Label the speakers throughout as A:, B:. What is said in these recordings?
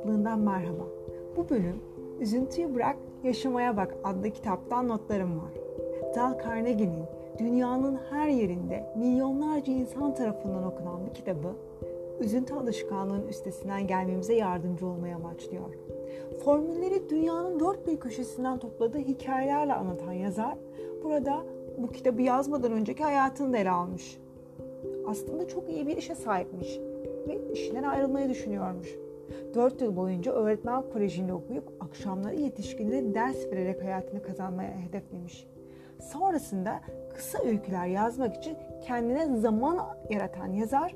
A: kitaplığından merhaba. Bu bölüm Üzüntüyü Bırak Yaşamaya Bak adlı kitaptan notlarım var. Dal Carnegie'nin dünyanın her yerinde milyonlarca insan tarafından okunan bir kitabı üzüntü alışkanlığının üstesinden gelmemize yardımcı olmaya amaçlıyor. Formülleri dünyanın dört bir köşesinden topladığı hikayelerle anlatan yazar burada bu kitabı yazmadan önceki hayatını da ele almış. Aslında çok iyi bir işe sahipmiş ve işinden ayrılmayı düşünüyormuş. 4 yıl boyunca öğretmen kolejinde okuyup akşamları yetişkinlere ders vererek hayatını kazanmaya hedeflemiş. Sonrasında kısa öyküler yazmak için kendine zaman yaratan yazar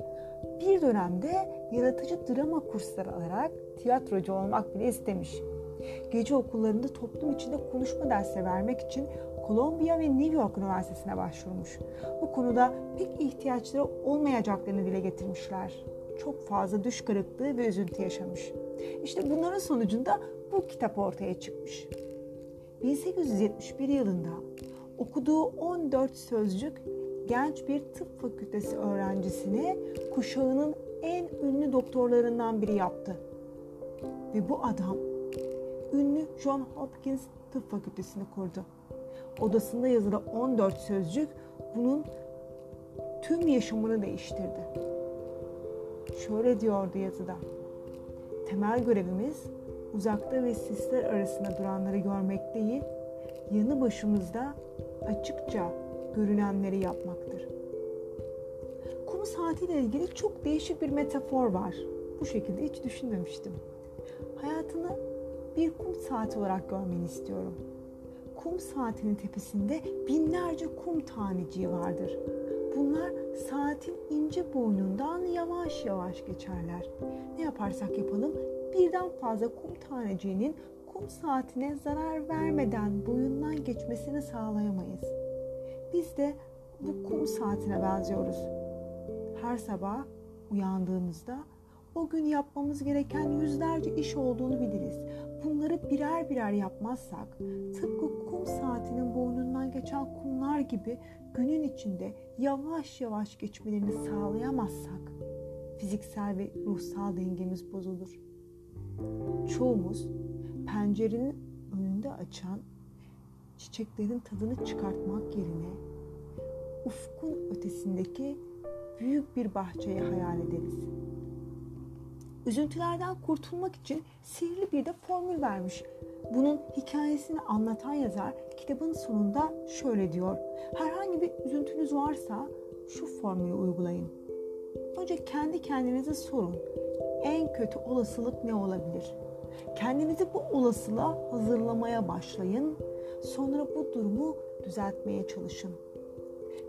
A: bir dönemde yaratıcı drama kursları alarak tiyatrocu olmak bile istemiş. Gece okullarında toplum içinde konuşma dersi vermek için Columbia ve New York Üniversitesi'ne başvurmuş. Bu konuda pek ihtiyaçları olmayacaklarını dile getirmişler. Çok fazla düş kırıklığı ve üzüntü yaşamış. İşte bunların sonucunda bu kitap ortaya çıkmış. 1871 yılında okuduğu 14 sözcük genç bir tıp fakültesi öğrencisini kuşağının en ünlü doktorlarından biri yaptı. Ve bu adam ünlü John Hopkins Tıp Fakültesini kurdu. Odasında yazılı 14 sözcük bunun tüm yaşamını değiştirdi. Şöyle diyordu yazıda. Temel görevimiz uzakta ve sisler arasında duranları görmek değil, yanı başımızda açıkça görünenleri yapmaktır. Kum saatiyle ilgili çok değişik bir metafor var. Bu şekilde hiç düşünmemiştim. Hayatını bir kum saati olarak görmeni istiyorum. Kum saatinin tepesinde binlerce kum taneciği vardır. Bunlar saatin ince boynundan yavaş yavaş geçerler. Ne yaparsak yapalım birden fazla kum taneciğinin kum saatine zarar vermeden boyundan geçmesini sağlayamayız. Biz de bu kum saatine benziyoruz. Her sabah uyandığımızda o gün yapmamız gereken yüzlerce iş olduğunu biliriz. Birer birer yapmazsak, tıpkı kum saatinin boynundan geçen kumlar gibi günün içinde yavaş yavaş geçmelerini sağlayamazsak, fiziksel ve ruhsal dengemiz bozulur. Çoğumuz pencerenin önünde açan çiçeklerin tadını çıkartmak yerine ufkun ötesindeki büyük bir bahçeyi hayal ederiz. Üzüntülerden kurtulmak için sihirli bir de formül vermiş. Bunun hikayesini anlatan yazar kitabın sonunda şöyle diyor. Herhangi bir üzüntünüz varsa şu formülü uygulayın. Önce kendi kendinize sorun. En kötü olasılık ne olabilir? Kendinizi bu olasılığa hazırlamaya başlayın. Sonra bu durumu düzeltmeye çalışın.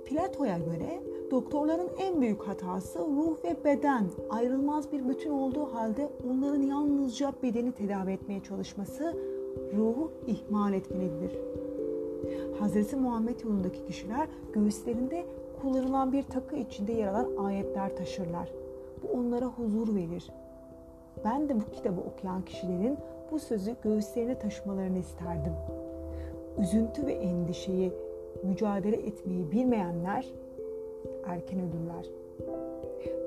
A: Plato'ya göre doktorların en büyük hatası ruh ve beden ayrılmaz bir bütün olduğu halde onların yalnızca bedeni tedavi etmeye çalışması ruhu ihmal etmelidir. Hz. Muhammed yolundaki kişiler göğüslerinde kullanılan bir takı içinde yer alan ayetler taşırlar. Bu onlara huzur verir. Ben de bu kitabı okuyan kişilerin bu sözü göğüslerine taşımalarını isterdim. Üzüntü ve endişeyi mücadele etmeyi bilmeyenler erken ölürler.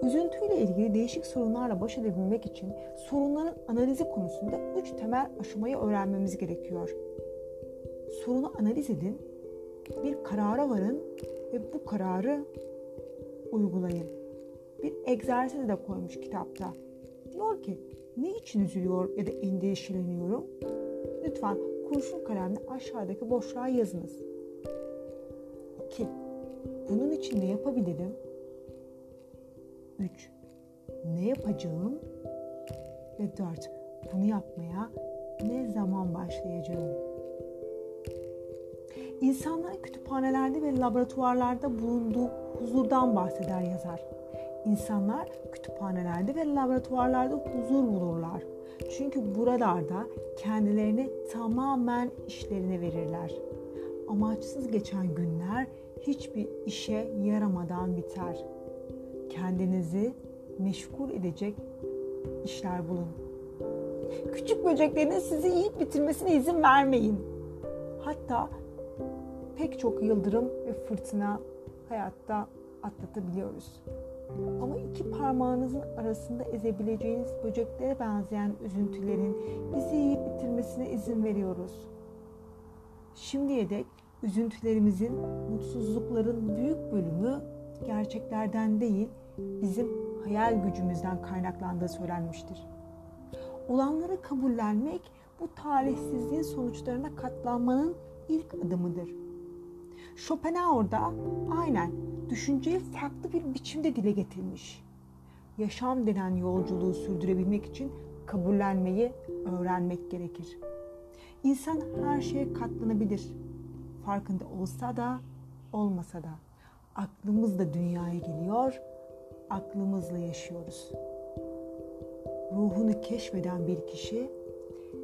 A: Üzüntüyle ilgili değişik sorunlarla baş edebilmek için sorunların analizi konusunda üç temel aşamayı öğrenmemiz gerekiyor. Sorunu analiz edin, bir karara varın ve bu kararı uygulayın. Bir egzersiz de koymuş kitapta. Diyor ki ne için üzülüyor ya da endişeleniyorum? Lütfen kurşun kalemle aşağıdaki boşluğa yazınız. 2. Bunun için ne yapabilirim? 3. Ne yapacağım? Ve 4. Bunu yapmaya ne zaman başlayacağım? İnsanların kütüphanelerde ve laboratuvarlarda bulunduğu huzurdan bahseder yazar. İnsanlar kütüphanelerde ve laboratuvarlarda huzur bulurlar. Çünkü buralarda kendilerini tamamen işlerine verirler. Amaçsız geçen günler hiçbir işe yaramadan biter. Kendinizi meşgul edecek işler bulun. Küçük böceklerin sizi yiyip bitirmesine izin vermeyin. Hatta pek çok yıldırım ve fırtına hayatta atlatabiliyoruz. Ama iki parmağınızın arasında ezebileceğiniz böceklere benzeyen üzüntülerin bizi yiyip bitirmesine izin veriyoruz. Şimdiye dek üzüntülerimizin, mutsuzlukların büyük bölümü gerçeklerden değil, bizim hayal gücümüzden kaynaklandığı söylenmiştir. Olanları kabullenmek bu talihsizliğin sonuçlarına katlanmanın ilk adımıdır. Schopenhauer da aynen düşünceyi farklı bir biçimde dile getirmiş. Yaşam denen yolculuğu sürdürebilmek için kabullenmeyi öğrenmek gerekir. İnsan her şeye katlanabilir. Farkında olsa da olmasa da aklımızla dünyaya geliyor, aklımızla yaşıyoruz. Ruhunu keşfeden bir kişi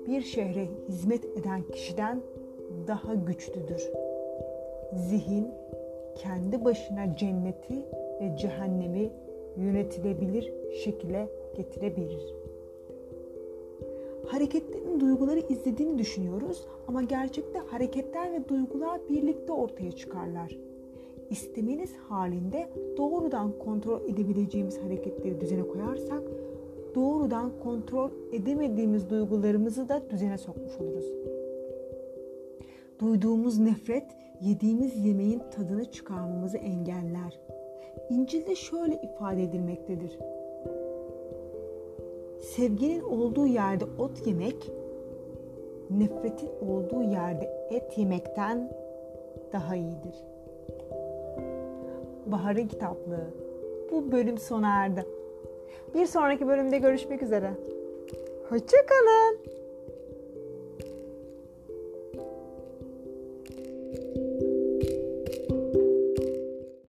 A: bir şehre hizmet eden kişiden daha güçlüdür. Zihin kendi başına cenneti ve cehennemi yönetilebilir şekilde getirebilir. Hareketlerin duyguları izlediğini düşünüyoruz ama gerçekte hareketler ve duygular birlikte ortaya çıkarlar. İstemeniz halinde doğrudan kontrol edebileceğimiz hareketleri düzene koyarsak doğrudan kontrol edemediğimiz duygularımızı da düzene sokmuş oluruz. Duyduğumuz nefret yediğimiz yemeğin tadını çıkarmamızı engeller. İncil'de şöyle ifade edilmektedir. Sevginin olduğu yerde ot yemek, nefretin olduğu yerde et yemekten daha iyidir. Bahar'ın kitaplığı. Bu bölüm sona erdi. Bir sonraki bölümde görüşmek üzere. Hoşçakalın.